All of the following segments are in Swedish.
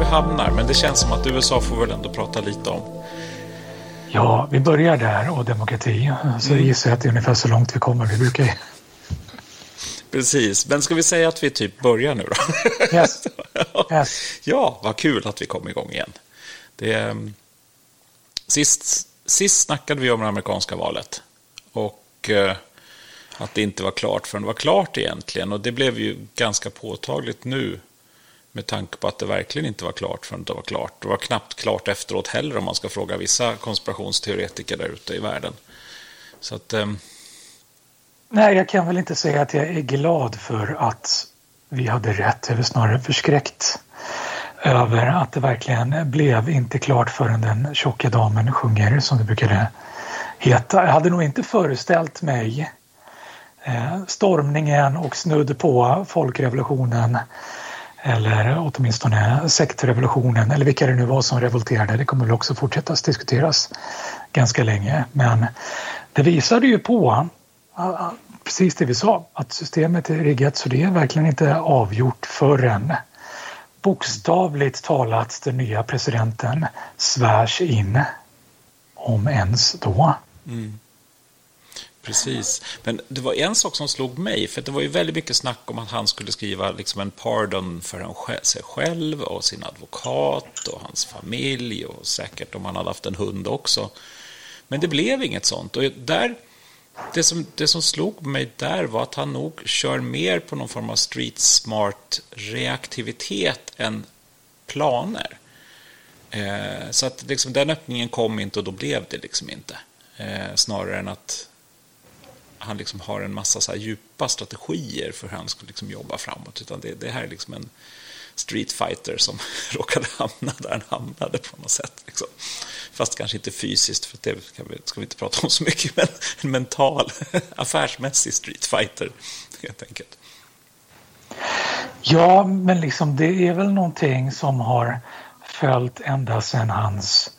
vi hamnar. Men det känns som att USA får väl ändå prata lite om. Ja, vi börjar där och demokrati. Så mm. gissar jag att det är ungefär så långt vi kommer. Vi brukar Precis, men ska vi säga att vi typ börjar nu då? Yes. yes. Ja, vad kul att vi kom igång igen. Det, ehm, sist, sist snackade vi om det amerikanska valet. Och eh, att det inte var klart förrän det var klart egentligen. Och det blev ju ganska påtagligt nu med tanke på att det verkligen inte var klart förrän det var klart. Det var knappt klart efteråt heller om man ska fråga vissa konspirationsteoretiker där ute i världen. Så att... Eh, Nej, jag kan väl inte säga att jag är glad för att vi hade rätt, eller snarare förskräckt över att det verkligen blev inte klart förrän den tjocka damen sjunger, som det brukade heta. Jag hade nog inte föreställt mig eh, stormningen och snudd på folkrevolutionen eller åtminstone sektrevolutionen eller vilka det nu var som revolterade. Det kommer väl också fortsätta diskuteras ganska länge. Men det visade ju på precis det vi sa, att systemet är riggat så det är verkligen inte avgjort förrän bokstavligt talat den nya presidenten svärs in, om ens då. Mm. Precis, men det var en sak som slog mig, för det var ju väldigt mycket snack om att han skulle skriva liksom en pardon för sig själv och sin advokat och hans familj och säkert om han hade haft en hund också. Men det blev inget sånt och där det som, det som slog mig där var att han nog kör mer på någon form av street smart reaktivitet än planer. Eh, så att liksom, den öppningen kom inte och då blev det liksom inte. Eh, snarare än att han liksom har en massa så djupa strategier för hur han ska liksom jobba framåt. Utan det, det här är liksom en street fighter som råkade hamna där han hamnade på något sätt. Liksom. Fast kanske inte fysiskt, för det ska vi, ska vi inte prata om så mycket, men en mental, affärsmässig streetfighter helt enkelt. Ja, men liksom det är väl någonting som har följt ända sedan hans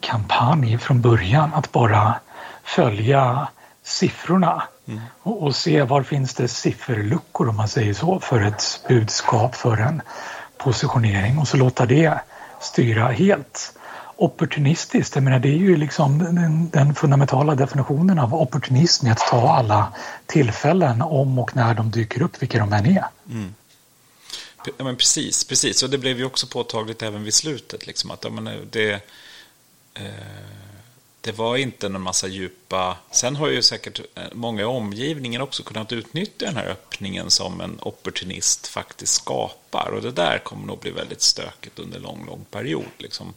kampanj från början, att bara följa siffrorna mm. och, och, se var finns det sifferluckor om man säger så för ett budskap, för en positionering och så låta det styra helt opportunistiskt. Jag menar, det är ju liksom den, den, fundamentala definitionen av opportunism att ta alla tillfällen om och när de dyker upp, vilka de än är. Mm. Ja, men precis, precis. Och det blev ju också påtagligt även vid slutet. Liksom, att, menar, det, eh, det var inte en massa djupa... Sen har ju säkert eh, många i omgivningen också kunnat utnyttja den här öppningen som en opportunist faktiskt skapar. Och det där kommer nog bli väldigt stökigt under en lång, lång period. Liksom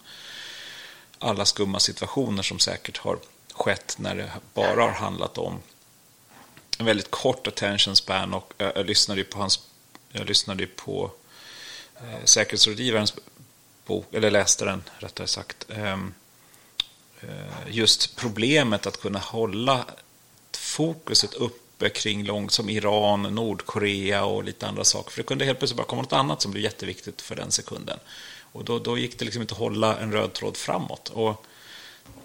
alla skumma situationer som säkert har skett när det bara har handlat om en väldigt kort attention span och jag, jag lyssnade på hans jag lyssnade på eh, säkerhetsrådgivarens bok, eller läste den rättare sagt. Eh, Eh, just problemet att kunna hålla fokuset uppe kring långt som Iran, Nordkorea och lite andra saker. För det kunde helt plötsligt bara komma något annat som blev jätteviktigt för den sekunden. Och då, då gick det liksom inte att hålla en röd tråd framåt. Och,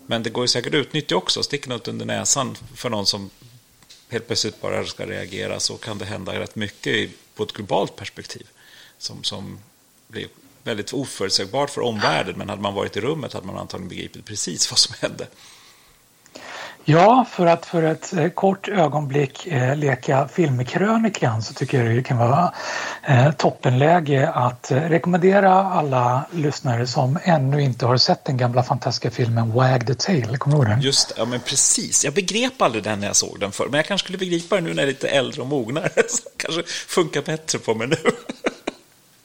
men det går ju säkert att utnyttja också. Sticker något under näsan för någon som helt plötsligt bara ska reagera så kan det hända rätt mycket på ett globalt perspektiv. Som, som blir väldigt oförutsägbart för omvärlden. Men hade man varit i rummet hade man antagligen begripit precis vad som hände. Ja, för att för ett eh, kort ögonblick eh, leka filmkrönikan så tycker jag det kan vara eh, toppenläge att eh, rekommendera alla lyssnare som ännu inte har sett den gamla fantastiska filmen Wag the Tail. Kommer du ihåg den? Just ja men precis. Jag begrep aldrig den när jag såg den förr, men jag kanske skulle begripa den nu när jag är lite äldre och mognare. Så kanske funkar bättre på mig nu.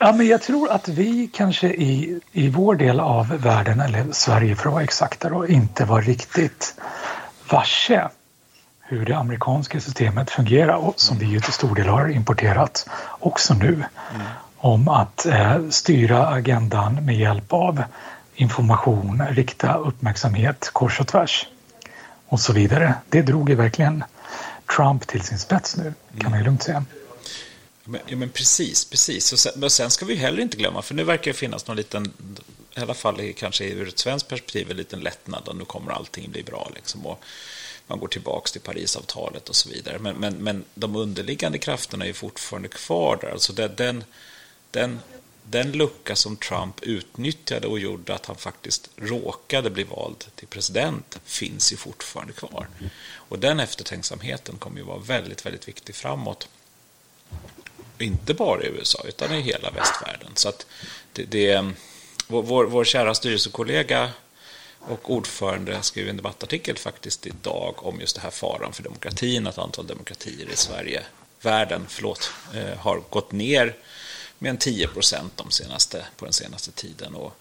Ja, men jag tror att vi kanske i, i vår del av världen, eller Sverige för att vara exaktare, inte var riktigt varse hur det amerikanska systemet fungerar och som vi ju till stor del har importerat också nu. Mm. Om att eh, styra agendan med hjälp av information, rikta uppmärksamhet kors och tvärs och så vidare. Det drog ju verkligen Trump till sin spets nu, kan man ju lugnt säga. Men, ja, men precis, precis. Och sen, men sen ska vi heller inte glömma, för nu verkar det finnas någon liten, i alla fall kanske ur ett svenskt perspektiv, en liten lättnad och nu kommer allting bli bra. Liksom, och man går tillbaka till Parisavtalet och så vidare. Men, men, men de underliggande krafterna är fortfarande kvar där. Alltså det, den, den den lucka som Trump utnyttjade och gjorde att han faktiskt råkade bli vald till president finns ju fortfarande kvar. Och den eftertänksamheten kommer ju vara väldigt, väldigt viktig framåt. Inte bara i USA, utan i hela västvärlden. Så att det, det vår, vår kära styrelsekollega och ordförande skrev en debattartikel faktiskt idag om just det här faran för demokratin, att antal demokratier i Sverige, världen, förlåt, eh, har gått ner med en 10 procent de senaste, på den senaste tiden. Och,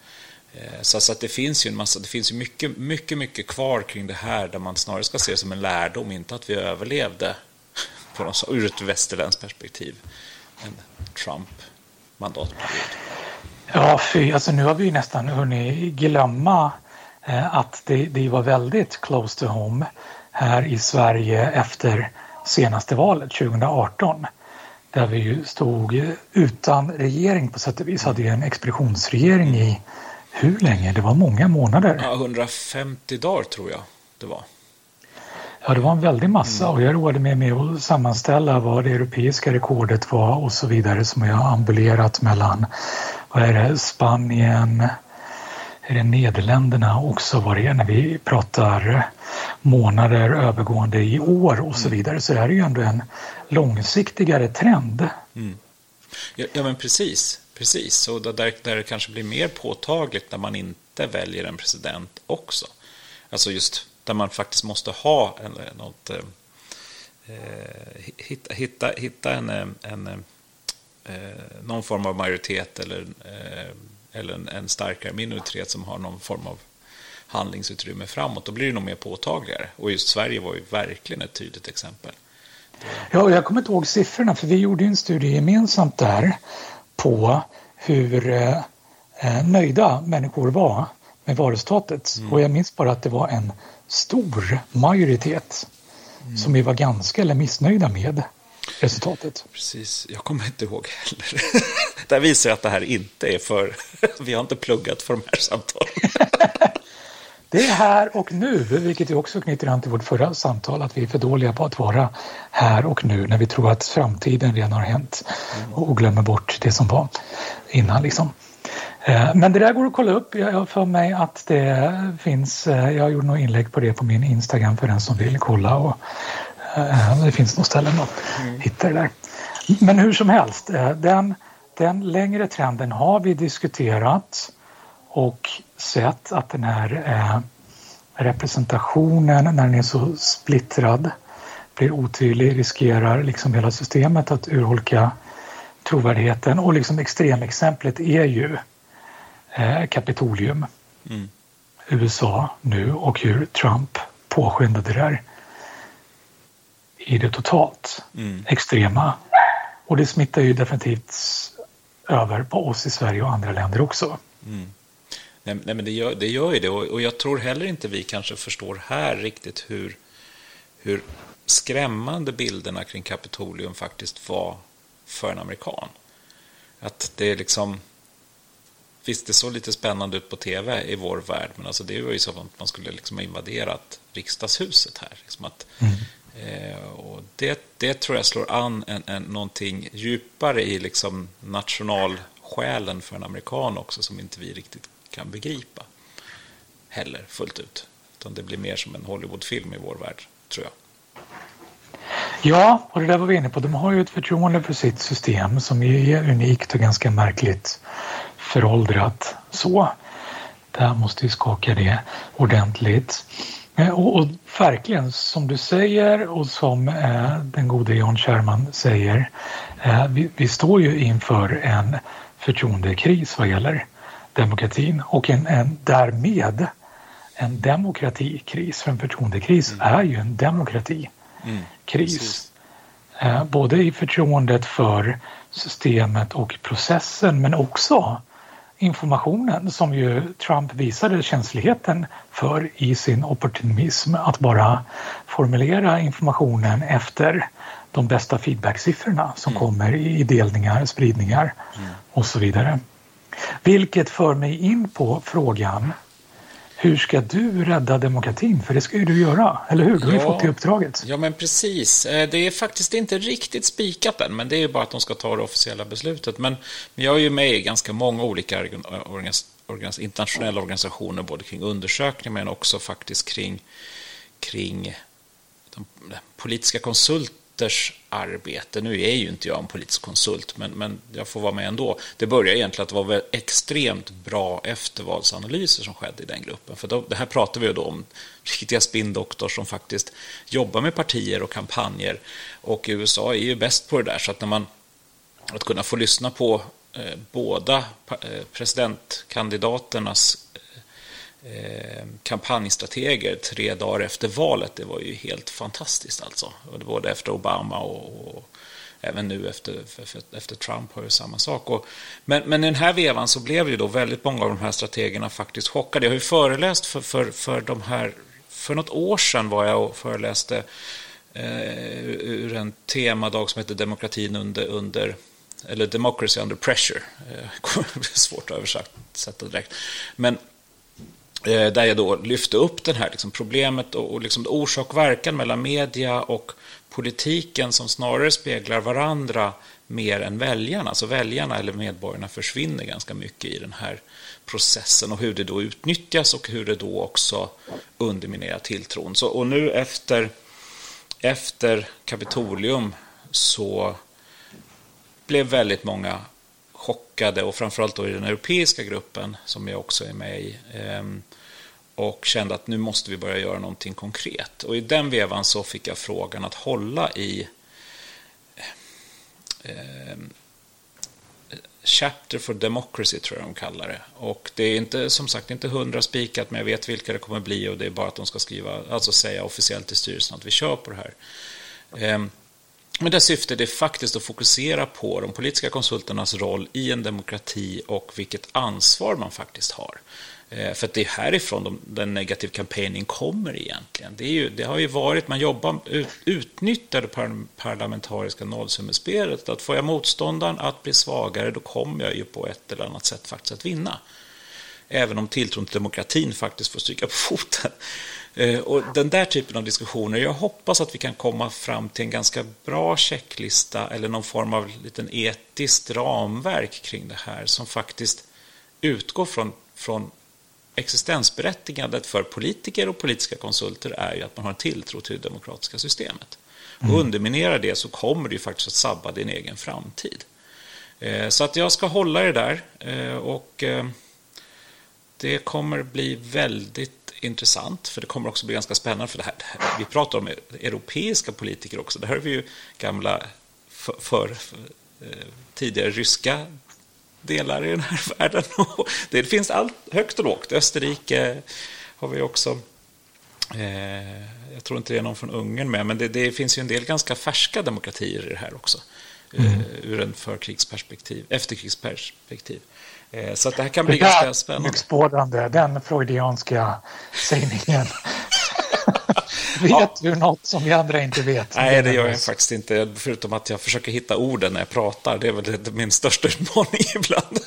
eh, så, så att det finns ju en massa, det finns ju mycket, mycket, mycket kvar kring det här där man snarare ska se det som en lärdom, inte att vi överlevde på något, ur ett västerländskt perspektiv, en Trump-mandatperiod. Ja, fy, alltså nu har vi nästan hunnit glömma eh, att det, det var väldigt close to home här i Sverige efter senaste valet 2018 där vi ju stod utan regering på sätt och vis. Hade en expeditionsregering i hur länge? Det var många månader. Ja, 150 dagar tror jag det var. Ja, det var en väldig massa mm. och jag roade mig med att sammanställa vad det europeiska rekordet var och så vidare som jag ambulerat mellan vad är det, Spanien, är det Nederländerna också vad det är när vi pratar månader övergående i år och så mm. vidare. Så det här är ju ändå en långsiktigare trend. Mm. Ja, ja, men precis. Precis, och där, där det kanske blir mer påtagligt när man inte väljer en president också. Alltså just där man faktiskt måste ha en, något, eh, eh hitta, hitta, hitta en, en, eh, någon form av majoritet eller, eh, eller en, en, starkare minoritet som har någon form av handlingsutrymme framåt. Då blir det nog mer påtagligare. Och just Sverige var ju verkligen ett tydligt exempel. Ja, jag kommer inte ihåg siffrorna för vi gjorde en studie gemensamt där på hur eh, eh, nöjda människor var med valresultatet. Mm. Och jag minns bara att det var en stor majoritet mm. som vi var ganska eller missnöjda med resultatet. Precis, jag kommer inte ihåg heller. det här visar att det här inte är för... vi har inte pluggat för de här samtalen. Det är här och nu, vilket också knyter an till vårt förra samtal, att vi är för dåliga på att vara här och nu när vi tror att framtiden redan har hänt och glömmer bort det som var innan. Liksom. Eh, men det där går att kolla upp. Jag har för mig att det finns, eh, jag gjorde något inlägg på det på min Instagram för den som vill kolla och eh, det finns något ställe att mm. hitta det där. Men hur som helst, den, den längre trenden har vi diskuterat och sett att den här representationen när den är så splittrad blir otydlig, riskerar liksom hela systemet att urholka trovärdigheten och liksom extremexemplet är ju Kapitolium. Mm. USA nu och hur Trump påskyndade det där i det totalt mm. extrema. Och det smittar ju definitivt över på oss i Sverige och andra länder också. Mm. Nej, nej, men det gör, det gör ju det och, och, jag tror heller inte vi kanske förstår här riktigt hur, hur skrämmande bilderna kring Kapitolium faktiskt var för en amerikan. Att det är liksom... Visst, det såg lite spännande ut på tv i vår värld, men alltså det var ju som att man skulle liksom ha invaderat riksdagshuset här. Liksom att, mm. eh, och det, det tror jag slår an en, en, någonting djupare i liksom nationalsjälen för en amerikan också, som inte vi riktigt kan begripa heller fullt ut. Utan det blir mer som en Hollywoodfilm i vår värld, tror jag. Ja, och det där var vi inne på. De har ju ett förtroende för sitt system som är unikt och ganska märkligt föråldrat. Så, där måste vi skaka det ordentligt. Eh, och, och verkligen, som du säger och som eh, den gode John Sherman säger, eh, vi, vi, står ju inför en förtroendekris vad gäller demokratin och en, en därmed en demokratikris, för en förtroendekris mm. är ju en demokratikris. Mm, eh, både i förtroendet för systemet och processen men också informationen som ju Trump visade känsligheten för i sin opportunism att bara formulera informationen efter de bästa feedbacksiffrorna som mm. kommer i delningar, spridningar mm. och så vidare. Vilket för mig in på frågan hur ska du rädda demokratin? För det ska ju du göra, eller hur? Du har ju fått det uppdraget. Ja, men precis. Eh, det är faktiskt inte riktigt spikat än, men det är ju bara att de ska ta det officiella beslutet. Men, jag är ju med i ganska många olika internationella organisationer, både kring undersökningar men också faktiskt kring, kring de politiska konsulter konsulters arbete. Nu är ju inte jag en politisk konsult, men, men jag får vara med ändå. Det börjar egentligen att vara extremt bra eftervalsanalyser som skedde i den gruppen. För då, det här pratar vi ju då om riktiga spindoktor som faktiskt jobbar med partier och kampanjer. Och USA är ju bäst på det där, så att när man att kunna få lyssna på eh, båda eh, presidentkandidaternas eh, eh, kampanjstrateger tre dagar efter valet. Det var ju helt fantastiskt alltså. Både efter Obama och, och även nu efter, efter Trump har ju samma sak. Och, men, men i den här vevan så blev ju då väldigt många av de här strategerna faktiskt chockade. Jag har ju föreläst för, för, för de här, för något år sedan var jag och föreläste eh, ur en temadag som heter Demokratin under, under eller Democracy under pressure. Det eh, är svårt att översätta direkt. Men Eh, där jag då lyfte upp det här liksom problemet och, och liksom orsak och verkan mellan media och politiken som snarare speglar varandra mer än väljarna. Så väljarna eller medborgarna försvinner ganska mycket i den här processen och hur det då utnyttjas och hur det då också underminerar tilltron. Så, och nu efter, efter Kapitolium så blev väldigt många chockade och framförallt då i den europeiska gruppen som jag också är med i Eh, och kände att nu måste vi börja göra någonting konkret. Och i den vevan så fick jag frågan att hålla i eh, Chapter for Democracy tror jag de kallar det. Och det är inte som sagt inte hundra spikat men jag vet vilka det kommer bli och det är bara att de ska skriva, alltså säga officiellt till styrelsen att vi kör på det här. Eh, men där syftet är faktiskt att fokusera på de politiska konsulternas roll i en demokrati och vilket ansvar man faktiskt har. Eh, för att det är härifrån de, den negativa kampanjen kommer egentligen. Det, är ju, det har ju varit, man jobbar, utnyttjar det parlamentariska nollsummespelet. Att får jag motståndaren att bli svagare, då kommer jag ju på ett eller annat sätt faktiskt att vinna. Även om tilltron till demokratin faktiskt får stryka på foten. Eh, och den där typen av diskussioner, jag hoppas att vi kan komma fram till en ganska bra checklista eller någon form av liten etiskt ramverk kring det här som faktiskt utgår från, från existensberättigandet för politiker och politiska konsulter är ju att man har en tilltro till det demokratiska systemet. Mm. Och underminerar det så kommer det ju faktiskt att sabba din egen framtid. Eh, så att jag ska hålla det där eh, och eh, det kommer bli väldigt intressant, för det kommer också bli ganska spännande. För det här, vi pratar om europeiska politiker också. Det här är vi ju gamla för, för tidigare ryska delar i den här världen. det finns allt högt och lågt. Österrike har vi också. Eh, jag tror inte det är någon från Ungern med, men det, det, finns ju en del ganska färska demokratier i det här också. Eh, mm. ur en förkrigsperspektiv, efterkrigsperspektiv. Eh, så att det här kan bli ganska spännande. Mycket den freudianska sägningen. Vet ja. du något som vi andra inte vet? Nej, det gör jag faktiskt inte. Förutom att jag försöker hitta orden när jag pratar. Det är väl min största utmaning ibland.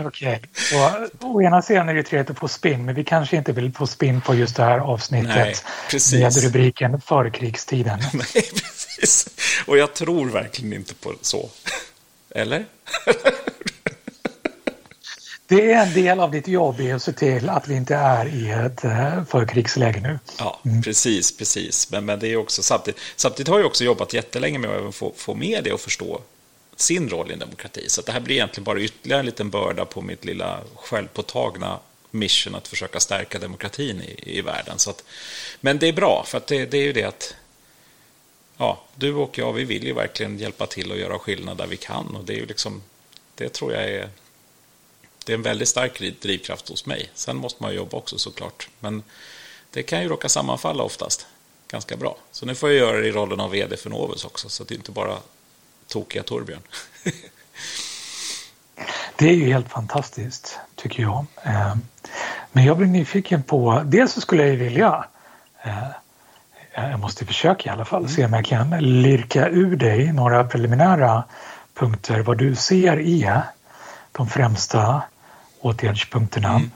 Okej. Okay. Å ena sidan är det trevligt att få spinn, men vi kanske inte vill få spinn på just det här avsnittet Nej, med rubriken Förkrigstiden. Nej, precis. Och jag tror verkligen inte på så. Eller? Det är en del av ditt jobb att se till att vi inte är i ett eh, förkrigsläge nu. Ja, mm. precis, precis. Men, men det är också samtidigt, samtidigt har jag också jobbat jättelänge med att även få, få media att förstå sin roll i en demokrati. Så det här blir egentligen bara ytterligare en liten börda på mitt lilla självpåtagna mission att försöka stärka demokratin i, i världen. Så att, men det är bra, för att det, det är ju det att ja, du och jag, vi vill ju verkligen hjälpa till och göra skillnad där vi kan. Och det är ju liksom, det tror jag är det är en väldigt stark drivkraft hos mig. Sen måste man jobba också såklart. Men det kan ju råka sammanfalla oftast ganska bra. Så nu får jag göra det i rollen av vd för Novus också, så det är inte bara tokiga Torbjörn. det är ju helt fantastiskt, tycker jag. Eh, men jag blir nyfiken på, dels så skulle jag ju vilja eh, jag måste försöka i alla fall se om jag kan lirka ur dig några preliminära punkter vad du ser är de främsta åtgärdspunkterna mm.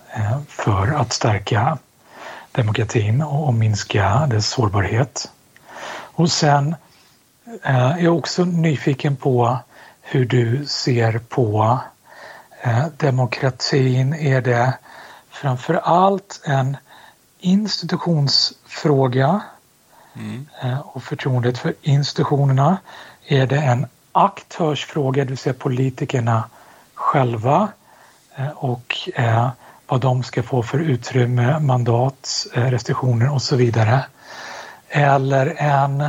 För att stärka demokratin och minska dess sårbarhet. Och sen eh, är jag också nyfiken på hur du ser på eh, demokratin. Är det framför allt en institutionsfråga mm. och förtroendet för institutionerna? Är det en aktörsfråga, det vill säga politikerna själva och eh, vad de ska få för utrymme, mandat, eh, restriktioner och så vidare. Eller en,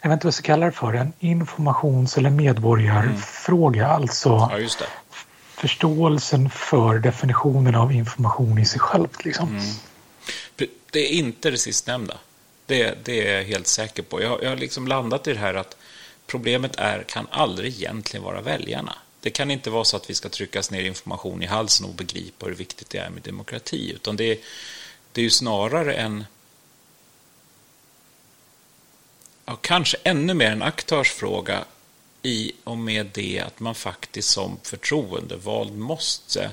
jag vet inte vad jag ska kalla det för, en informations eller medborgarfråga, mm. alltså ja, förståelsen för definitionen av information i sig självt. Liksom. Mm. Det är inte det sistnämnda. Det, det är jag helt säker på. Jag, jag har liksom landat i det här att problemet är, kan aldrig egentligen vara väljarna. Det kan inte vara så att vi ska tryckas ner information i halsen och begripa hur viktigt det är med demokrati, utan det är, det är ju snarare en ja, kanske ännu mer en aktörsfråga i och med det att man faktiskt som förtroendevald måste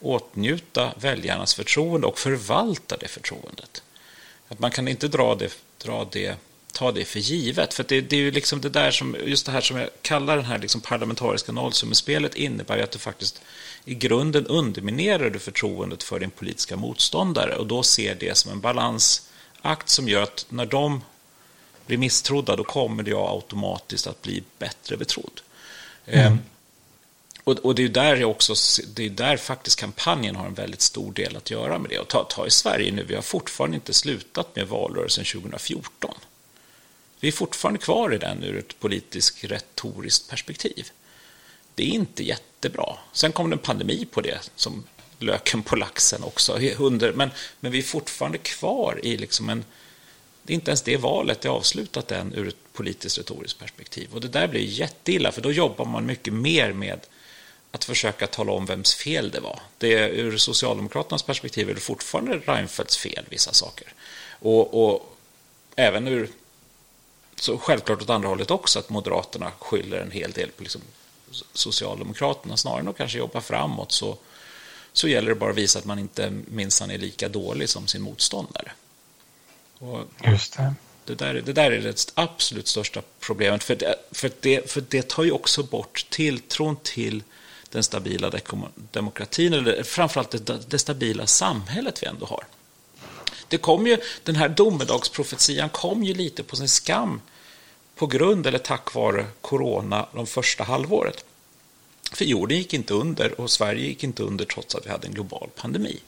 åtnjuta väljarnas förtroende och förvalta det förtroendet. Att man kan inte dra det, dra det ta det för givet. För det, det, är ju liksom det där som, just det här som jag kallar det här liksom parlamentariska nollsummespelet innebär ju att du faktiskt i grunden underminerar du förtroendet för din politiska motståndare och då ser det som en balansakt som gör att när de blir misstrodda då kommer jag automatiskt att bli bättre betrodd. Mm. Ehm, och, och, det är där jag också, det är där faktiskt kampanjen har en väldigt stor del att göra med det. Och ta, ta i Sverige nu, vi har fortfarande inte slutat med valrörelsen 2014. Vi är fortfarande kvar i den ur ett politiskt retoriskt perspektiv. Det är inte jättebra. Sen kom det en pandemi på det som löken på laxen också. Under, men, men vi är fortfarande kvar i liksom en... Det är inte ens det valet är avslutat än ur ett politiskt retoriskt perspektiv. Och det där blir jätteilla, för då jobbar man mycket mer med att försöka tala om vems fel det var. Det är, ur Socialdemokraternas perspektiv är det fortfarande Reinfeldts fel, vissa saker. Och, och även ur så självklart åt andra hållet också, att Moderaterna skyller en hel del på liksom Socialdemokraterna. Snarare än att kanske jobba framåt så, så gäller det bara att visa att man inte minsann är lika dålig som sin motståndare. Och Just det. Det där, det där är det absolut största problemet, för det, för, det, för det tar ju också bort tilltron till den stabila demokratin, eller framförallt det, det stabila samhället vi ändå har. Det kom ju, den här domedagsprofetian kom ju lite på sin skam på grund eller tack vare corona de första halvåret. För jorden gick inte under och Sverige gick inte under trots att vi hade en global pandemi.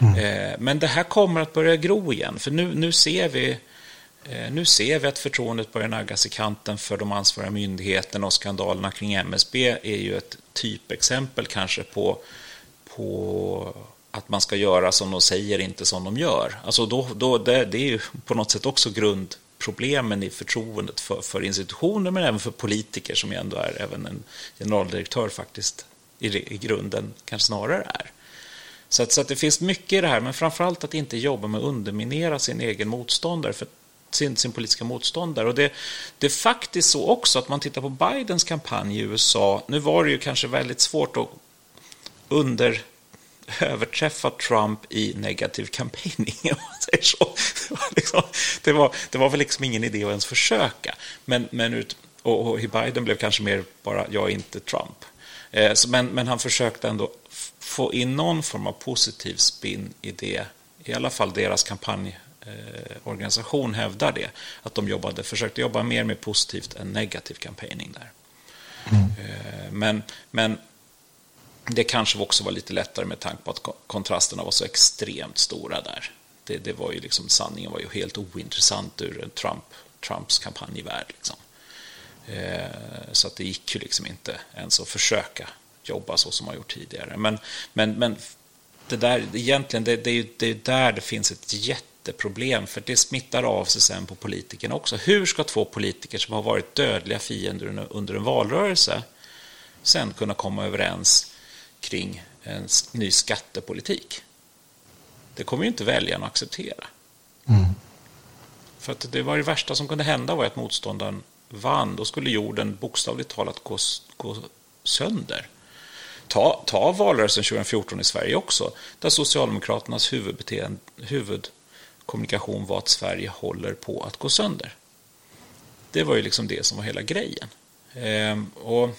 Mm. Eh, men det här kommer att börja gro igen, för nu, nu, ser vi, eh, nu ser vi att förtroendet börjar naggas i kanten för de ansvariga myndigheterna och skandalerna kring MSB är ju ett typexempel kanske på, på att man ska göra som de säger, inte som de gör. Alltså då, då, det, det är ju på något sätt också grundproblemen i förtroendet för, för institutioner men även för politiker som ju ändå är även en generaldirektör faktiskt i, i grunden kanske snarare är. Så, att, så att det finns mycket i det här, men framförallt att inte jobba med att underminera sin egen motståndare, för sin, sin politiska motståndare. Och det, det är faktiskt så också att man tittar på Bidens kampanj i USA. Nu var det ju kanske väldigt svårt att under överträffa Trump i negativ campaigning, om man säger så. Det var, liksom, det var, det var väl liksom ingen idé att ens försöka. Men, men ut, och, och Biden blev kanske mer bara, jag är inte Trump. Eh, så, men, men han försökte ändå få in någon form av positiv spin i det. I alla fall deras kampanjorganisation eh, hävdar det. Att de jobbade, försökte jobba mer med positivt än negativ campaigning där. Mm. Eh, men, men det kanske också var lite lättare med tanke på att kontrasterna var så extremt stora där. Det, det var ju liksom, sanningen var ju helt ointressant ur Trump, Trumps kampanjvärld. Liksom. Eh, så att det gick ju liksom inte ens att försöka jobba så som man gjort tidigare. Men, men, men det där, egentligen, det, det, är ju, det är där det finns ett jätteproblem, för det smittar av sig sen på politikerna också. Hur ska två politiker som har varit dödliga fiender under en valrörelse sen kunna komma överens kring en ny skattepolitik. Det kommer ju inte väljarna att acceptera. Mm. För att det var det värsta som kunde hända var att motståndaren vann. Då skulle jorden bokstavligt talat gå, gå sönder. Ta, ta valrörelsen 2014 i Sverige också, där Socialdemokraternas huvudkommunikation var att Sverige håller på att gå sönder. Det var ju liksom det som var hela grejen. Ehm, och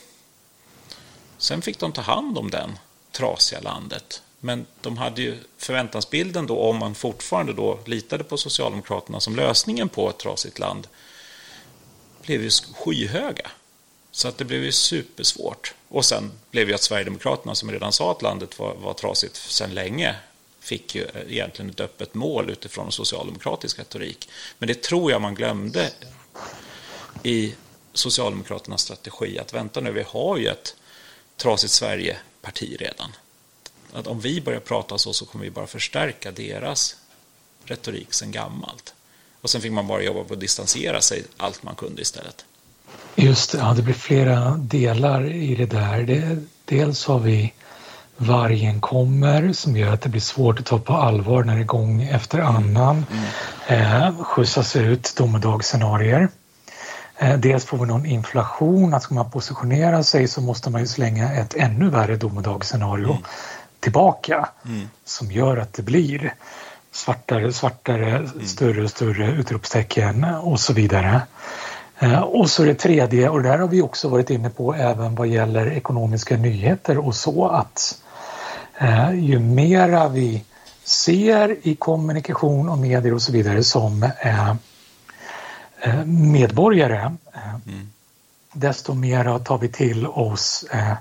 sen fick de ta hand om den trasiga landet. Men de hade ju förväntansbilden då, om man fortfarande då litade på Socialdemokraterna som lösningen på ett trasigt land, blev ju skyhöga. Så att det blev ju supersvårt. Och sen blev ju att Sverigedemokraterna, som redan sa att landet var, var trasigt sedan länge, fick ju eh, egentligen ett öppet mål utifrån socialdemokratisk retorik. Men det tror jag man glömde i Socialdemokraternas strategi att vänta nu, vi har ju ett trasigt Sverige-parti redan. Att om vi börjar prata så så kommer vi bara förstärka deras retorik sen gammalt. Och sen fick man bara jobba på att distansera sig allt man kunde istället. Just det, ja, det blir flera delar i det där. Det, dels har vi vargen kommer som gör att det blir svårt att ta på allvar när det gång efter annan mm. eh, skjutsas ut domedagsscenarier. Eh, dels får vi någon inflation, att ska man positionera sig så måste man ju slänga ett ännu värre domedagsscenario mm. tillbaka mm. som gör att det blir svartare, svartare, mm. större och större utropstecken och så vidare. Eh, och så det tredje, och det där har vi också varit inne på även vad gäller ekonomiska nyheter och så att eh, ju mera vi ser i kommunikation och medier och så vidare som medborgare eh, mm. desto mera tar vi till oss eh,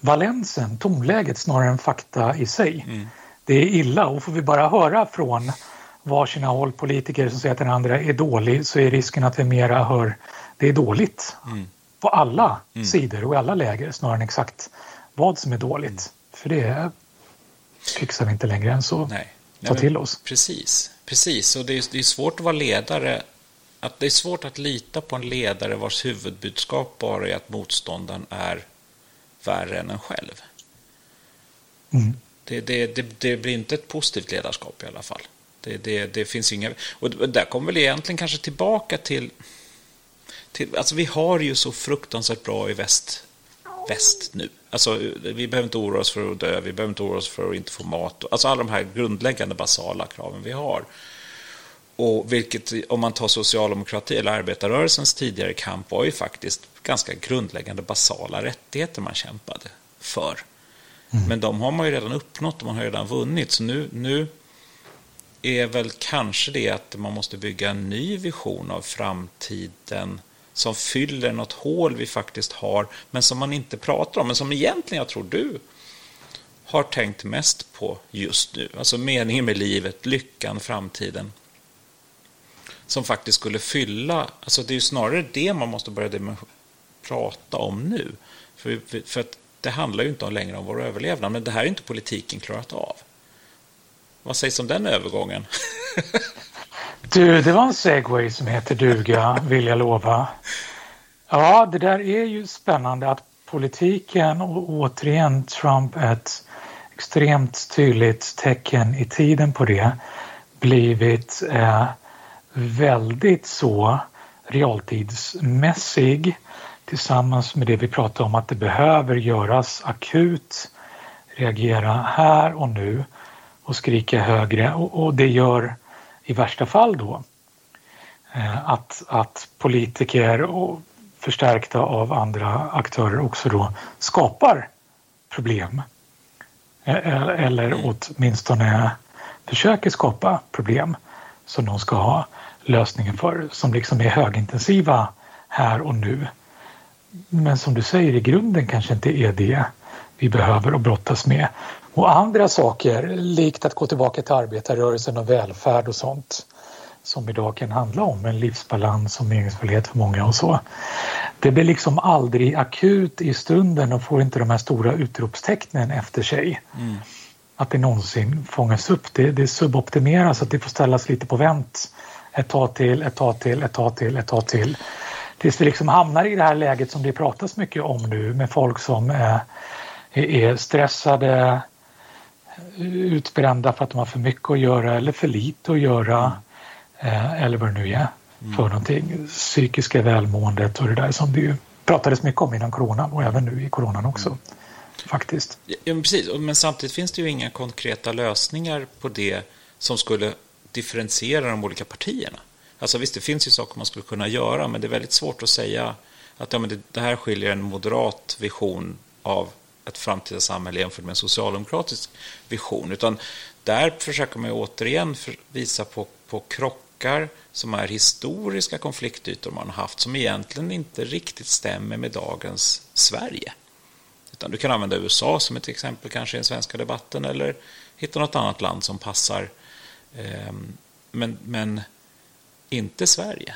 valensen, tonläget snarare än fakta i sig. Mm. Det är illa och får vi bara höra från varsina håll politiker som säger att den andra är dålig så är risken att vi mera hör det är dåligt mm. på alla mm. sidor och i alla läger snarare än exakt vad som är dåligt. Mm. För det fixar vi inte längre än så. Nej. Nej, ta till oss. Precis, precis. Och det är, det är svårt att vara ledare att det är svårt att lita på en ledare vars huvudbudskap bara är att motståndaren är värre än en själv. Mm. Det, det, det, det, blir inte ett positivt ledarskap i alla fall. Det, finns inga... Och där kommer väl egentligen kanske tillbaka till, till... Alltså vi har ju så fruktansvärt bra i väst, väst nu. Alltså vi behöver inte oroa oss för att dö, vi behöver inte oroa oss för att inte få mat. Alltså alla de här grundläggande basala kraven vi har. Och vilket, om man tar socialdemokrati eller arbetarrörelsens tidigare kamp, var ju faktiskt ganska grundläggande basala rättigheter man kämpade för. Mm. Men de har man ju redan uppnått och man har redan vunnit. Så nu, nu är väl kanske det att man måste bygga en ny vision av framtiden som fyller något hål vi faktiskt har, men som man inte pratar om, men som egentligen jag tror du har tänkt mest på just nu. Alltså meningen med livet, lyckan, framtiden. Som faktiskt skulle fylla, alltså det är ju snarare det man måste börja prata om nu. För, för att det handlar ju inte längre om vår överlevnad, men det här är inte politiken klarat av. Vad sägs om den övergången? du, det var en segway som heter duga, vill jag lova. Ja, det där är ju spännande att politiken och återigen Trump ett extremt tydligt tecken i tiden på det blivit eh, väldigt så realtidsmässig tillsammans med det vi pratade om att det behöver göras akut, reagera här och nu och skrika högre och, och det gör i värsta fall då eh, att, att politiker och förstärkta av andra aktörer också då skapar problem. Eh, eh eller åtminstone försöker skapa problem som de ska ha lösningen för, som liksom är högintensiva här och nu. Men som du säger, i grunden kanske inte är det vi behöver att brottas med. Och andra saker, likt att gå tillbaka till arbetarrörelsen och välfärd och sånt som idag kan handla om en livsbalans och meningsfullhet för många och så. Det blir liksom aldrig akut i stunden och får inte de här stora utropstecknen efter sig. Mm. Att det någonsin fångas upp. Det, det suboptimeras, att det får ställas lite på vänt ett tag till, ett tag till, ett tag till, ett tag till. Tills vi liksom hamnar i det här läget som det pratas mycket om nu med folk som är, är stressade, utbrända för att de har för mycket att göra eller för lite att göra eh, eller vad det nu är för mm. någonting. Psykiska välmåendet och det där som det ju pratades mycket om innan coronan och även nu i coronan också. faktiskt. Ja, men precis. Men samtidigt finns det ju inga konkreta lösningar på det som skulle differentiera de olika partierna. Alltså visst, det finns ju saker man skulle kunna göra, men det är väldigt svårt att säga att ja, men det, det här skiljer en moderat vision av ett framtida samhälle jämfört med en socialdemokratisk vision. Utan där försöker man ju återigen visa på, på krockar som är historiska konfliktytor man har haft som egentligen inte riktigt stämmer med dagens Sverige. Utan du kan använda USA som ett exempel kanske i den svenska debatten eller hitta något annat land som passar. Ehm, men, men inte Sverige.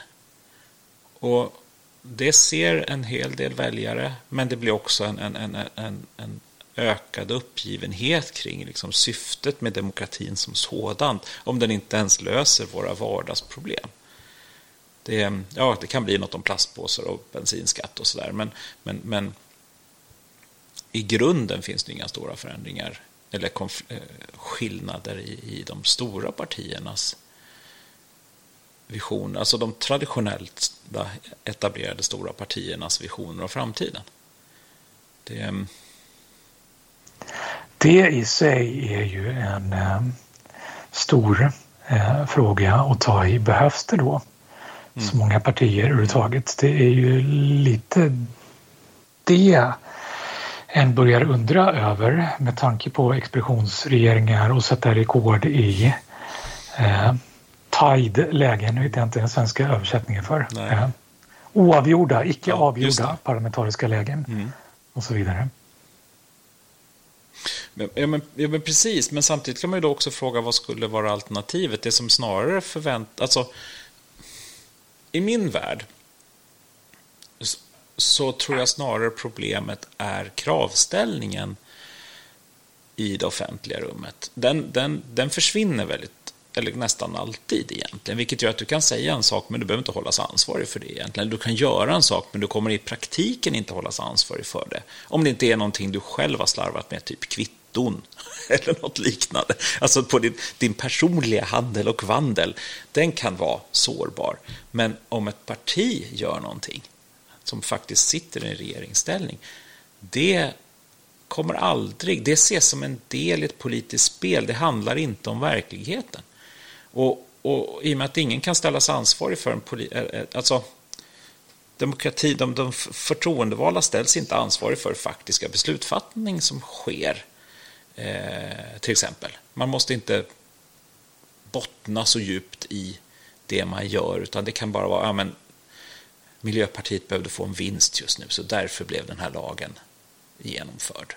Och det ser en hel del väljare, men det blir också en, en, en, en, en ökad uppgivenhet kring liksom syftet med demokratin som sådant, om den inte ens löser våra vardagsproblem. Det, ja, det kan bli något om plastpåsar och bensinskatt och sådär, men, men, men i grunden finns det inga stora förändringar eller eh, skillnader i, i de stora partiernas visioner, alltså de traditionellt etablerade stora partiernas visioner av framtiden. Det, mm. det i sig är ju en eh, stor eh, fråga att ta i. Behövs det då mm. så många partier överhuvudtaget? Det är ju lite det en börjar undra över med tanke på expeditionsregeringar och sätta rekord i eh, tied lägen, nu vet jag inte den svenska översättningen för. Eh, oavgjorda, icke ja, avgjorda parlamentariska lägen mm. och så vidare. Ja men, ja men, precis, men samtidigt kan man ju då också fråga vad skulle vara alternativet? Det som snarare förväntas... Alltså, I min värld så tror jag snarare problemet är kravställningen i det offentliga rummet. Den, den, den försvinner väldigt eller nästan alltid egentligen, vilket gör att du kan säga en sak men du behöver inte hållas ansvarig för det egentligen. Du kan göra en sak men du kommer i praktiken inte hållas ansvarig för det. Om det inte är någonting du själv har slarvat med, typ kvitton eller något liknande. Alltså på din, din personliga handel och vandel, den kan vara sårbar. Men om ett parti gör någonting som faktiskt sitter i en regeringsställning, det kommer aldrig, det ses som en del i ett politiskt spel, det handlar inte om verkligheten. Och, och i och med att ingen kan ställas ansvarig för en eh, eh, alltså demokrati, de, de förtroendevalda ställs inte ansvarig för faktiska beslutfattning som sker, eh, till exempel. Man måste inte bottna så djupt i det man gör, utan det kan bara vara, ja men Miljöpartiet behövde få en vinst just nu, så därför blev den här lagen genomförd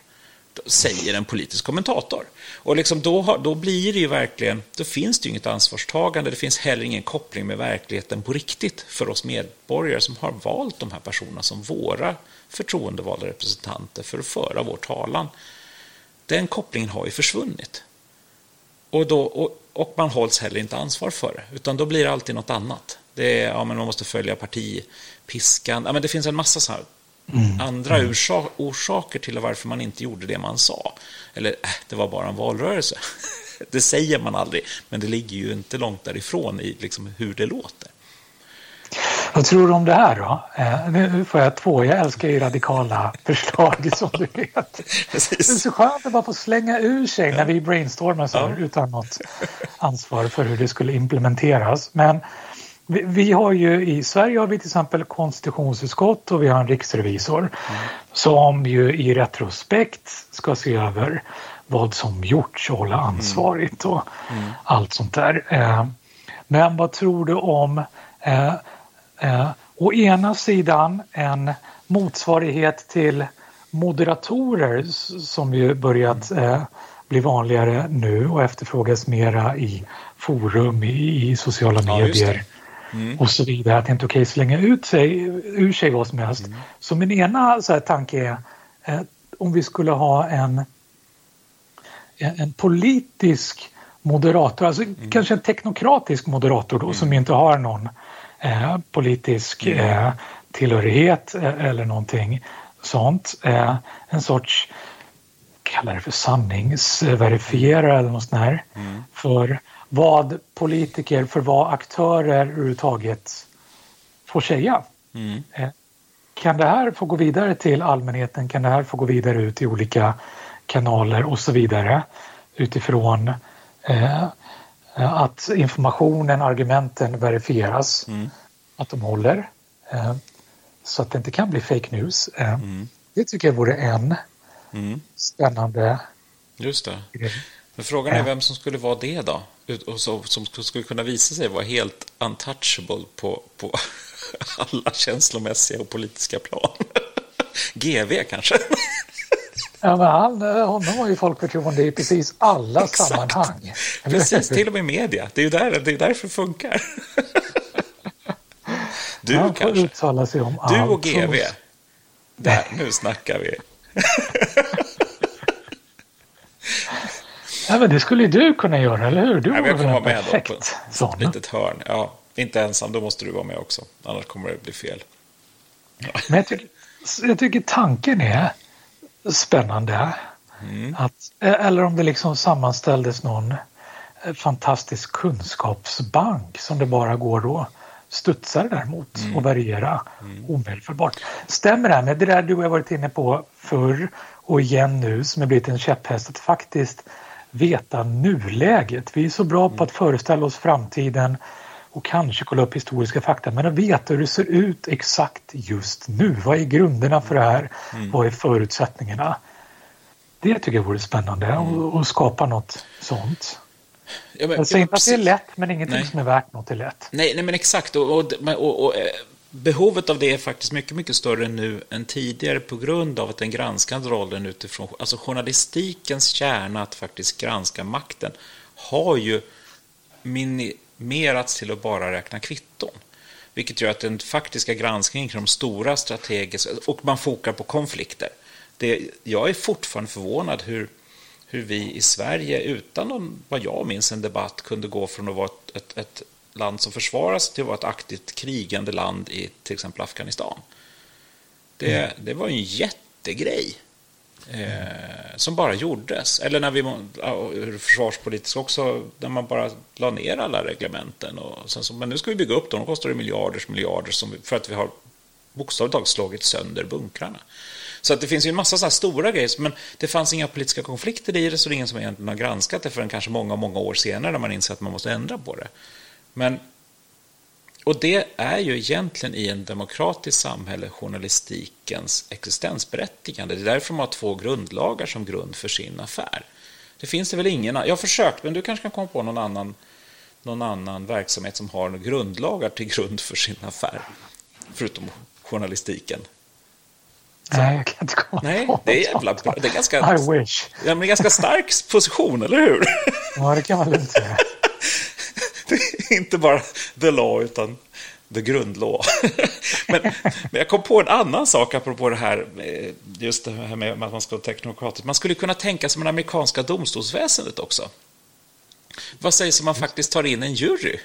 säger en politisk kommentator. Och liksom då, har, då blir det ju verkligen, då finns det ju inget ansvarstagande, det finns heller ingen koppling med verkligheten på riktigt för oss medborgare som har valt de här personerna som våra förtroendevalda representanter för att föra vår talan. Den kopplingen har ju försvunnit. Och, då, och, och man hålls heller inte ansvar för det, utan då blir det alltid något annat. Det är, ja, men man måste följa partipiskan. Ja, men det finns en massa så här Mm. Andra mm. orsaker till varför man inte gjorde det man sa. Eller, äh, det var bara en valrörelse. det säger man aldrig, men det ligger ju inte långt därifrån i liksom, hur det låter. Vad tror du om det här då? Eh, nu får jag två. Jag älskar ju radikala förslag som du vet. Precis. Det är så skönt att bara få slänga ur sig när vi brainstormar så ja. utan något ansvar för hur det skulle implementeras. Men vi, vi, har ju i Sverige har vi till exempel konstitutionsutskott och vi har en riksrevisor mm. som ju i retrospekt ska se över vad som gjorts och hålla ansvarigt och mm. Mm. allt sånt där. Eh, men vad tror du om eh, eh, å ena sidan en motsvarighet till moderatorer som ju börjat mm. eh, bli vanligare nu och efterfrågas mera i forum, i, i sociala medier mm. och så vidare. Att det inte är okej att slänga ut sig, ur sig vad som helst. Mm. Så min ena så här, tanke är eh, om vi skulle ha en, en politisk moderator, alltså mm. kanske en teknokratisk moderator då som mm. inte har någon eh, politisk mm. eh, tillhörighet eh, eller någonting sånt. Eh, en sorts kallar det för sanningsverifierare eller något sånt här. Mm. För vad politiker, för vad aktörer överhuvudtaget får säga. Mm. Eh, kan det här få gå vidare till allmänheten? Kan det här få gå vidare ut i olika kanaler och så vidare utifrån eh, att informationen, argumenten verifieras, mm. att de håller eh, så att det inte kan bli fake news. Eh, mm. Det tycker jag vore en mm. spännande Just det. Men frågan är vem som skulle vara det då? Som, som skulle kunna visa sig vara helt untouchable på, på alla känslomässiga och politiska plan. GV kanske? Ja, men han, honom har ju folk förtroende i precis alla Exakt. sammanhang. Precis, till och med media. Det är ju där, det är därför det funkar. Du han kanske? Du och GV. Där, nu snackar vi. Ja, men det skulle ju du kunna göra, eller hur? Du ja, jag kommer vara med då på ett litet hörn. Ja, inte ensam, då måste du vara med också. Annars kommer det bli fel. Ja. Men jag tycker, jag tycker tanken är spännande. Mm. Att, eller om det liksom sammanställdes någon eh, fantastisk kunskapsbank som det bara går att studsa det där mot mm. och variera mm. omedelbart. Stämmer det här med det där du har varit inne på förr och igen nu som har blivit en käpphäst att faktiskt veta nuläget. Vi är så bra på mm. att föreställa oss framtiden och kanske kolla upp historiska fakta men att veta hur det ser ut exakt just nu. Vad är grunderna för det här? Mm. Vad är förutsättningarna? Det tycker jag vore spännande mm. att skapa något sånt. Ja, men, jag säger inte att det är lätt, men ingenting nej. som är värt något är lätt. Nej, nej men exakt. Och, och, och, och, eh, behovet av det är faktiskt mycket, mycket större nu än tidigare på grund av att den granskande rollen utifrån, alltså journalistikens kärna att faktiskt granska makten, har ju minimerats till att bara räkna kvitton. Vilket gör att den faktiska granskningen kring de stora strategiska, och man fokar på konflikter. Det, jag är fortfarande förvånad hur hur vi i Sverige utan någon, vad jag minns, en debatt kunde gå från att vara ett, ett, ett land som försvaras till att vara ett aktivt krigande land i till exempel Afghanistan. Det, mm. det var en jättegrej eh, som bara gjordes. Eller när vi, försvarspolitiskt också, när man bara la ner alla reglementen. Och sen så, men nu ska vi bygga upp dem, de kostar det miljarders miljarder som, för att vi har bokstavligt taget slagit sönder bunkrarna. Så att det finns ju en massa sådana stora grejer, men det fanns inga politiska konflikter i det, så det är ingen som egentligen har granskat det förrän kanske många, många år senare när man inser att man måste ändra på det. Men, och det är ju egentligen i en demokratisk samhälle journalistikens existensberättigande. Det är därför man har två grundlagar som grund för sin affär. Det finns det väl ingen, jag har försökt, men du kanske kan komma på någon annan, någon annan verksamhet som har grundlagar till grund för sin affär, förutom journalistiken. Nej, jag kan inte komma Nej, på det är jävla bra. Det är ganska, I wish. Ja, men ganska stark position, eller hur? Ja, det kan man lugnt säga. Inte bara the law, utan the grundlaw. men, men jag kom på en annan sak apropå det här, just det här med att man ska vara teknokratisk. Man skulle kunna tänka sig med amerikanska domstolsväsendet också. Vad sägs om man faktiskt tar in en jury?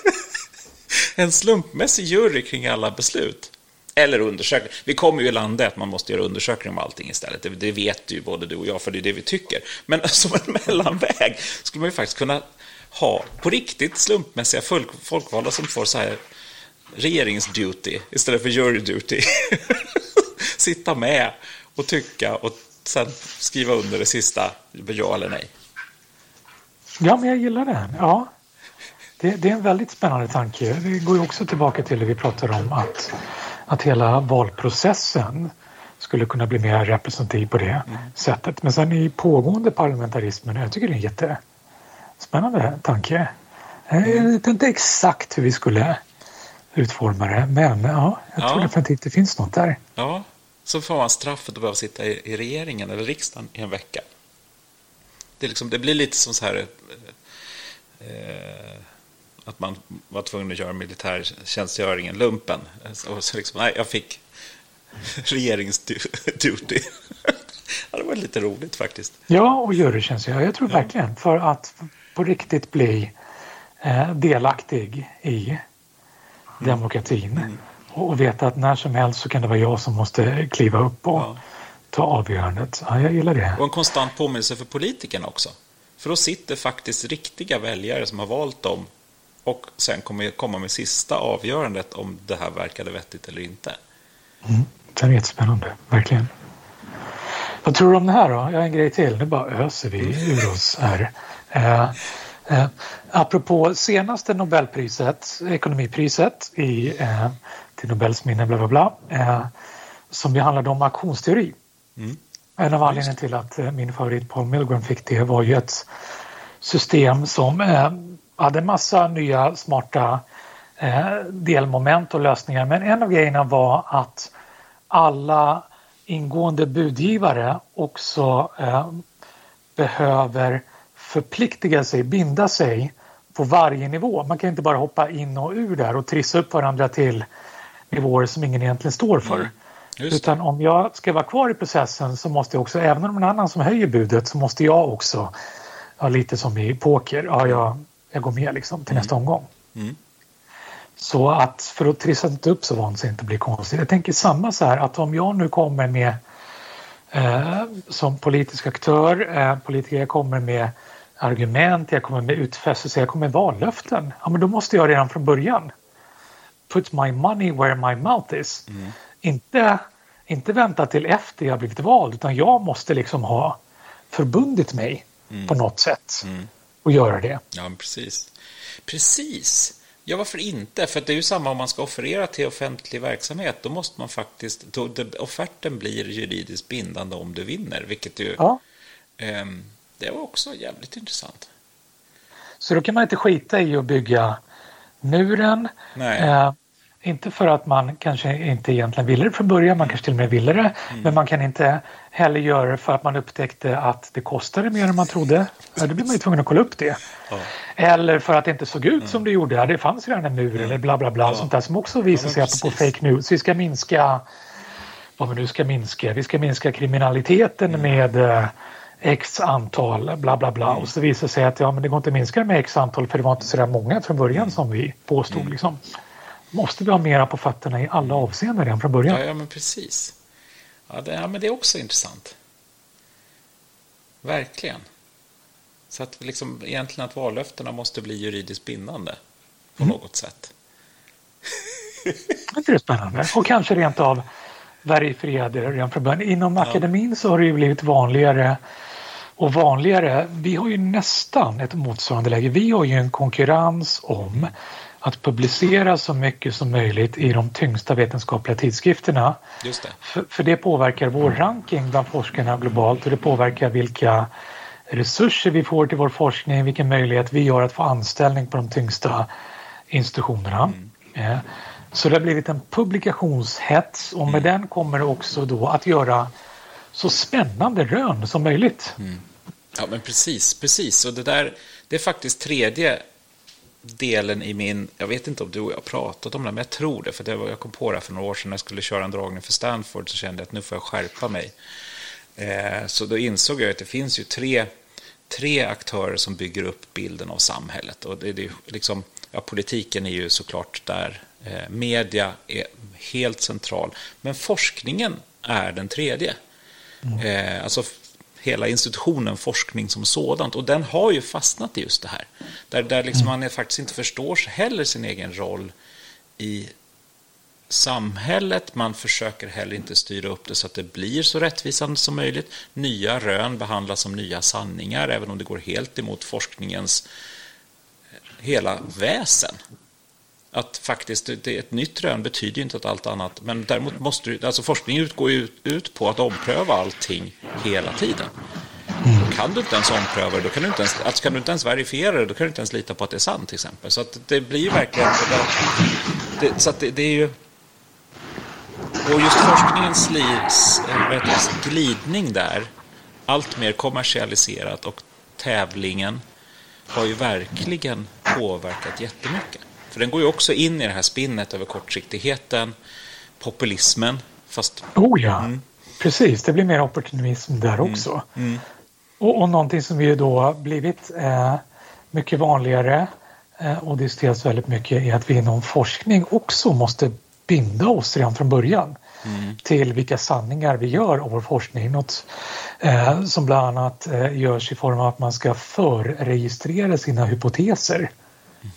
en slumpmässig jury kring alla beslut. Eller undersökning. Vi kommer ju i landet att man måste göra undersökning om allting istället. Det, det, vet ju både du och jag, för det är det vi tycker. Men som en mellanväg skulle man ju faktiskt kunna ha på riktigt slumpmässiga folk, folkvalda som får så här regeringsduty istället för jury duty. Sitta med och tycka och sen skriva under det sista, ja eller nej. Ja, men jag gillar det. Ja. Det, det är en väldigt spännande tanke. Det går ju också tillbaka till det vi pratade om att att hela valprocessen skulle kunna bli mer representativ på det mm. sättet. Men sen i pågående parlamentarismen, jag tycker det är en jättespännande tanke. Mm. Jag vet inte exakt hur vi skulle utforma det, men ja, jag ja. tror definitivt det finns något där. Ja, så får man straffet att behöva sitta i, regeringen eller riksdagen i en vecka. Det, liksom, det blir lite som så här eh, att man var tvungen att göra militärtjänstgöringen, lumpen. Och så liksom, nej, jag fick regeringsduty. ja, det var lite roligt faktiskt. Ja, och jurytjänstgöring. Jag tror ja. verkligen för att på riktigt bli eh, delaktig i mm. demokratin mm. och veta att när som helst så kan det vara jag som måste kliva upp och ja. ta avgörandet. Ja, jag gillar det. Och en konstant påminnelse för politikerna också. För då sitter faktiskt riktiga väljare som har valt dem och sen kommer komma med sista avgörandet om det här verkade vettigt eller inte. Mm, det är jättespännande, verkligen. Vad tror du om det här då? Jag har en grej till. Nu bara öser vi ur oss här. Eh, eh, apropå senaste Nobelpriset, ekonomipriset i, eh, till Nobels minne, bla bla bla, eh, som ju handlade om aktionsteori. Mm. En av anledningarna till att eh, min favorit Paul Milgram fick det var ju ett system som eh, hade massa nya smarta eh, delmoment och lösningar. Men en av grejerna var att alla ingående budgivare också eh, behöver förpliktiga sig, binda sig på varje nivå. Man kan inte bara hoppa in och ur där och trissa upp varandra till nivåer som ingen egentligen står för. Mm. Utan om jag ska vara kvar i processen så måste jag också, även om någon annan som höjer budet, så måste jag också, ja, lite som i poker, ja, jag, jag går med liksom till mm. nästa omgång. Mm. Så att för att trissa inte upp så vansinnigt inte blir konstigt. Jag tänker samma så här att om jag nu kommer med eh, som politisk aktör, eh, politiker, jag kommer med argument, jag kommer med utfästelser, jag kommer med vallöften. Ja, men då måste jag redan från början put my money where my mouth is. Mm. Inte, inte vänta till efter jag blivit vald utan jag måste liksom ha förbundit mig mm. på något sätt mm. och göra det. Ja, precis. Precis. Ja, varför inte? För det är ju samma om man ska offerera till offentlig verksamhet. Då måste man faktiskt... Då, offerten blir juridiskt bindande om du vinner, vilket ju... Ja. Eh, det var också jävligt intressant. Så då kan man inte skita i att bygga muren. Eh, inte för att man kanske inte egentligen ville det från början, man kanske till och med ville det. Mm. Men man kan inte heller göra det för att man upptäckte att det kostade mer än man trodde. Ja, då blir man ju tvungen att kolla upp det. Ja. Eller för att det inte såg ut mm. som det gjorde. Det fanns redan en mur mm. eller bla bla bla. Ja. Sånt där som också visar sig på fake news. Vi ska minska vad vi nu ska minska. Vi ska minska kriminaliteten mm. med eh, x antal bla bla bla. Mm. Och så visar det sig att ja, men det går inte att minska med x antal för det var inte så där många från början mm. som vi påstod. Mm. Liksom måste vi ha mera på fötterna i alla avseenden redan från början. Ja, ja men precis. Ja, det, ja, men det är också intressant. Verkligen. Så att liksom, egentligen att vallöftena måste bli juridiskt bindande på mm. något sätt. det är spännande. Och kanske rent av verifierade redan från början. Inom ja. akademin så har det ju blivit vanligare och vanligare. Vi har ju nästan ett motsvarande läge. Vi har ju en konkurrens om att publicera så mycket som möjligt i de tyngsta vetenskapliga tidskrifterna. Just det. För, för, det påverkar vår ranking bland forskarna globalt och det påverkar vilka resurser vi får till vår forskning, vilken möjlighet vi har att få anställning på de tyngsta institutionerna. Mm. Ja. Så det har blivit en publikationshets och med mm. den kommer det också då att göra så spännande rön som möjligt. Mm. Ja men precis, precis. Och det där, det är faktiskt tredje delen i min, jag vet inte om du och jag har pratat om det, men jag tror det, för det var, jag kom på det för några år sedan när jag skulle köra en dragning för Stanford, så kände jag att nu får jag skärpa mig. Eh, så då insåg jag att det finns ju tre, tre aktörer som bygger upp bilden av samhället. Och det, det liksom, ja, politiken är ju såklart där, eh, media är helt central, men forskningen är den tredje. Mm. Eh, alltså hela institutionen forskning som sådant. Och den har ju fastnat i just det här. Där, där liksom mm. man faktiskt inte förstår heller sin egen roll i samhället. Man försöker heller inte styra upp det så att det blir så rättvisande som möjligt. Nya rön behandlas som nya sanningar, även om det går helt emot forskningens hela väsen att faktiskt det, ett nytt rön betyder inte att allt annat, men däremot måste du, alltså forskning utgår ju ut på att ompröva allting hela tiden. Då kan du inte ens ompröva det, då kan du inte ens, alltså kan du inte ens verifiera det, då kan du inte ens lita på att det är sant till exempel. Så att det blir ju verkligen, det, så att det, det är ju, och just forskningens livs, vet, glidning där, allt mer kommersialiserat och tävlingen har ju verkligen påverkat jättemycket. För den går ju också in i det här spinnet över kortsiktigheten, populismen. Fast... Oh ja, mm. precis. Det blir mer opportunism där mm. också. Mm. Och, och någonting som ju då blivit eh, mycket vanligare eh, och diskuteras väldigt mycket är att vi inom forskning också måste binda oss redan från början mm. till vilka sanningar vi gör av vår forskning. Något eh, som bland annat eh, görs i form av att man ska förregistrera sina hypoteser.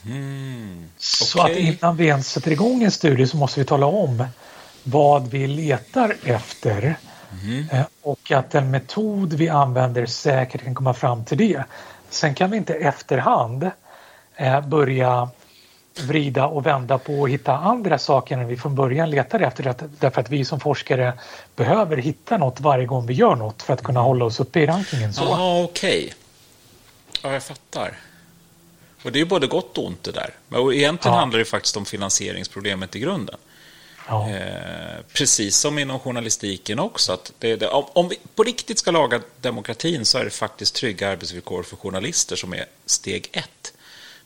Mm. Så att innan vi ens sätter igång en studie så måste vi tala om vad vi letar efter mm. och att den metod vi använder säkert kan komma fram till det. Sen kan vi inte efterhand eh, börja vrida och vända på och hitta andra saker än vi från början letade efter. Därför att vi som forskare behöver hitta något varje gång vi gör något för att kunna hålla oss uppe i rankingen. Ja, okej. Okay. Ja, jag fattar. Och det är både gott och ont det där. Och egentligen ja. handlar det faktiskt om finansieringsproblemet i grunden. Ja. Eh, precis som inom journalistiken också. Att det, det, om vi på riktigt ska laga demokratin så är det faktiskt trygga arbetsvillkor för journalister som är steg ett.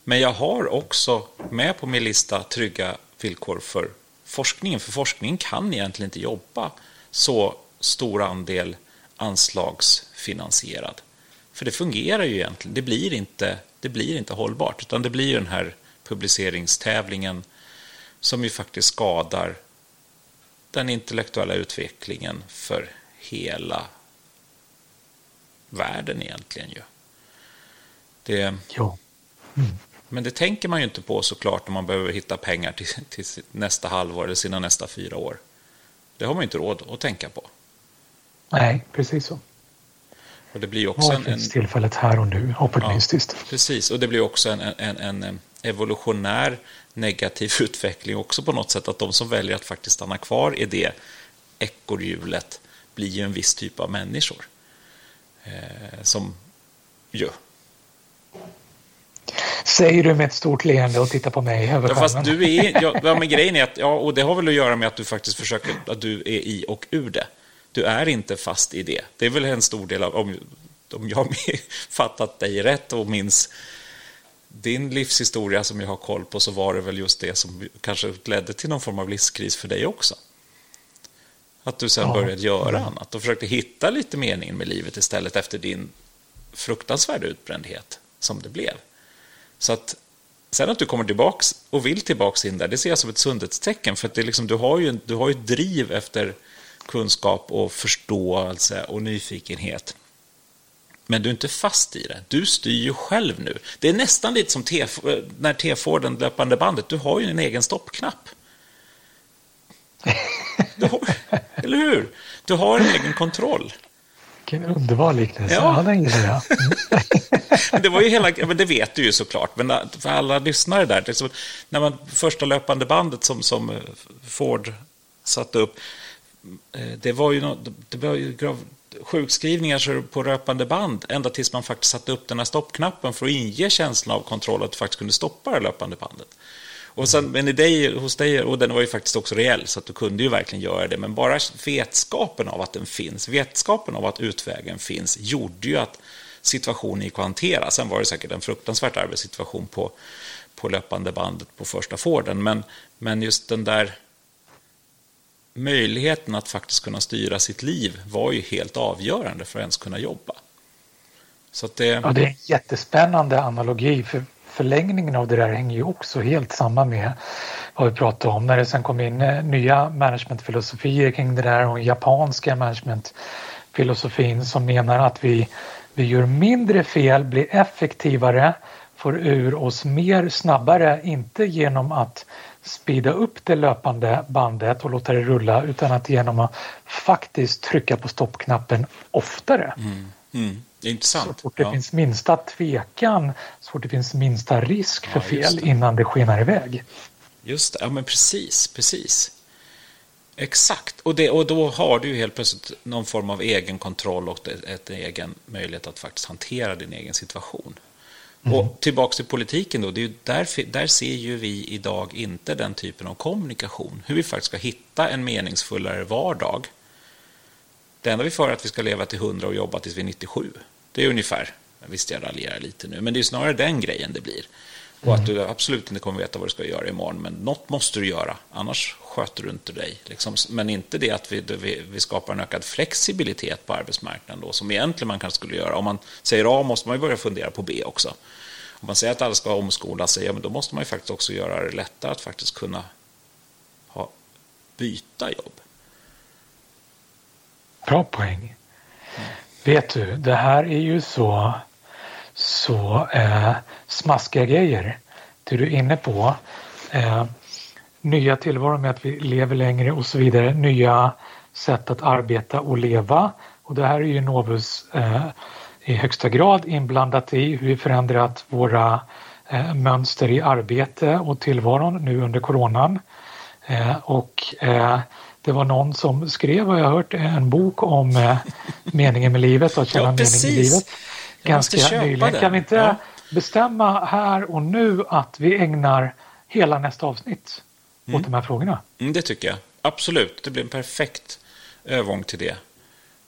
Men jag har också med på min lista trygga villkor för forskningen. För forskningen kan egentligen inte jobba så stor andel anslagsfinansierad. För det fungerar ju egentligen. Det blir inte, det blir inte hållbart. Utan det blir den här publiceringstävlingen som ju faktiskt skadar den intellektuella utvecklingen för hela världen egentligen ju. Det, jo. Mm. Men det tänker man ju inte på såklart när man behöver hitta pengar till, till nästa halvår eller sina nästa fyra år. Det har man ju inte råd att tänka på. Nej, precis så. Och det blir också en, en... tillfället här och nu, opportunistiskt. Ja, precis, och det blir också en, en, en, evolutionär negativ utveckling också på något sätt. Att de som väljer att faktiskt stanna kvar i det ekorrhjulet blir ju en viss typ av människor. Eh, som ju Säger du med ett stort leende och tittar på mig över ja, fast du är, ja, men grejen är att, ja, och det har väl att göra med att du faktiskt försöker, att du är i och ur det. Du är inte fast i det. Det är väl en stor del av, om, om jag har fattat dig rätt och minns din livshistoria som jag har koll på så var det väl just det som kanske ledde till någon form av livskris för dig också. Att du sen ja. började göra annat och försökte hitta lite mening med livet istället efter din fruktansvärda utbrändhet som det blev. Så att sen att du kommer tillbaks och vill tillbaks in där, det ser jag som ett sundhetstecken. För att det liksom, du, har ju, du har ju driv efter kunskap och förståelse och nyfikenhet. Men du är inte fast i det. Du styr ju själv nu. Det är nästan lite som T när T får den löpande bandet. Du har ju en egen stoppknapp. Har, eller hur? Du har en egen kontroll. Vilken underbar liknelse. Ja. Ja, den jag. det var ju hela, men det vet du ju såklart, men för alla lyssnare där, liksom, när man första löpande bandet som, som eh, Ford satte upp, Eh, det var ju, något, det var ju sjukskrivningar på löpande band ända tills man faktiskt satte upp den här stoppknappen för att inge känslan av kontroll att du faktiskt kunde stoppa det löpande bandet. Och sen, men i dig, hos dig, och den var ju faktiskt också reell, så att du kunde ju verkligen göra det. Men bara vetskapen av att den finns, vetskapen av att utvägen finns, gjorde ju att situationen gick att hantera. Sen var det säkert en fruktansvärt arbetssituation på, på löpande bandet på första Forden. Men, men just den där möjligheten att faktiskt kunna styra sitt liv var ju helt avgörande för att ens kunna jobba. Så det... Ja, det är en jättespännande analogi. För förlängningen av det där hänger ju också helt samman med vad vi pratade om. När det sen kom in eh, nya managementfilosofier kring det där och japanska managementfilosofin som menar att vi, vi gör mindre fel, blir effektivare, får ur oss mer snabbare, inte genom att speeda upp det löpande bandet och låta det rulla utan att genom att faktiskt trycka på stoppknappen oftare. Mm. Mm. Intressant. Så fort det ja. finns minsta tvekan, så fort det finns minsta risk för ja, fel innan det skenar iväg. Just det, ja men precis, precis. Exakt, och, det, och då har du helt plötsligt någon form av egen kontroll och ett, egen möjlighet att faktiskt hantera din egen situation. Mm. Och tillbaks till politiken då, det är där, där ser ju vi idag inte den typen av kommunikation. Hur vi faktiskt ska hitta en meningsfullare vardag. Det enda vi får är att vi ska leva till 100 och jobba tills vi är 97. Det är ungefär, visst jag raljerar lite nu, men det är snarare den grejen det blir. Och att du absolut inte kommer veta vad du ska göra imorgon, men något måste du göra, annars sköter du inte dig. Liksom. Men inte det att vi, vi, vi, skapar en ökad flexibilitet på arbetsmarknaden, då, som egentligen man kanske skulle göra. Om man säger A måste man ju börja fundera på B också. Om man säger att alla ska omskola sig, ja, men då måste man ju faktiskt också göra det lättare att faktiskt kunna ha, byta jobb. Bra poäng. Mm. Vet du, det här är ju så, så eh, smaskiga grejer. Det du är inne på. Eh, nya tillvaron med att vi lever längre och så vidare. Nya sätt att arbeta och leva. Och det här är ju Novus eh, i högsta grad inblandat i hur vi förändrat våra eh, mönster i arbete och tillvaron nu under coronan. Eh, och eh, det var någon som skrev, har jag hört, en bok om eh, meningen med livet och att känna ja, mening i livet. Ganska nyligen. Kan vi inte ja. bestämma här och nu att vi ägnar hela nästa avsnitt mm. åt de här frågorna? Mm, det tycker jag. Absolut, det blir en perfekt övergång till det.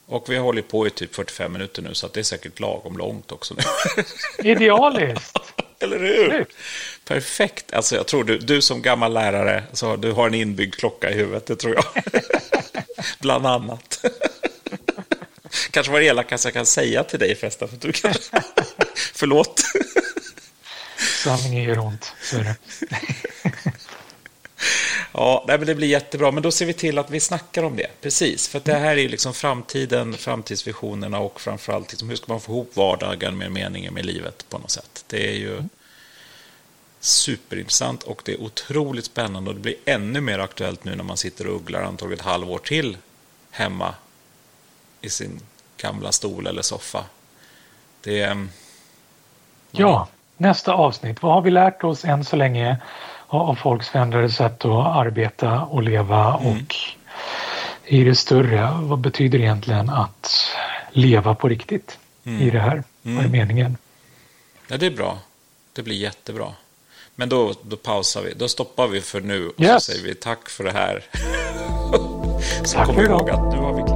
Och vi har hållit på i typ 45 minuter nu så att det är säkert lagom långt också. Idealiskt! Eller hur? Snyggt. Perfekt. Alltså jag tror du, du som gammal lärare, så du har en inbyggd klocka i huvudet, det tror jag. Bland annat. Kanske var det elakaste jag kan säga till dig förresten. För du kan... Förlåt. Sanningen gör ont, så är det. Ja, men det blir jättebra. Men då ser vi till att vi snackar om det. Precis, för det här är liksom framtiden, framtidsvisionerna och framförallt liksom, hur ska man få ihop vardagen med meningen med livet på något sätt. Det är ju superintressant och det är otroligt spännande och det blir ännu mer aktuellt nu när man sitter och ugglar antagligen ett halvår till hemma i sin gamla stol eller soffa. Det är... Ja, nästa avsnitt. Vad har vi lärt oss än så länge av folks förändrade sätt att arbeta och leva mm. och i det större, vad betyder egentligen att leva på riktigt mm. i det här? Mm. Vad är meningen? Ja, det är bra. Det blir jättebra. Men då, då pausar vi, då stoppar vi för nu och yes. så säger vi tack för det här. så tack kom ihåg att nu har vi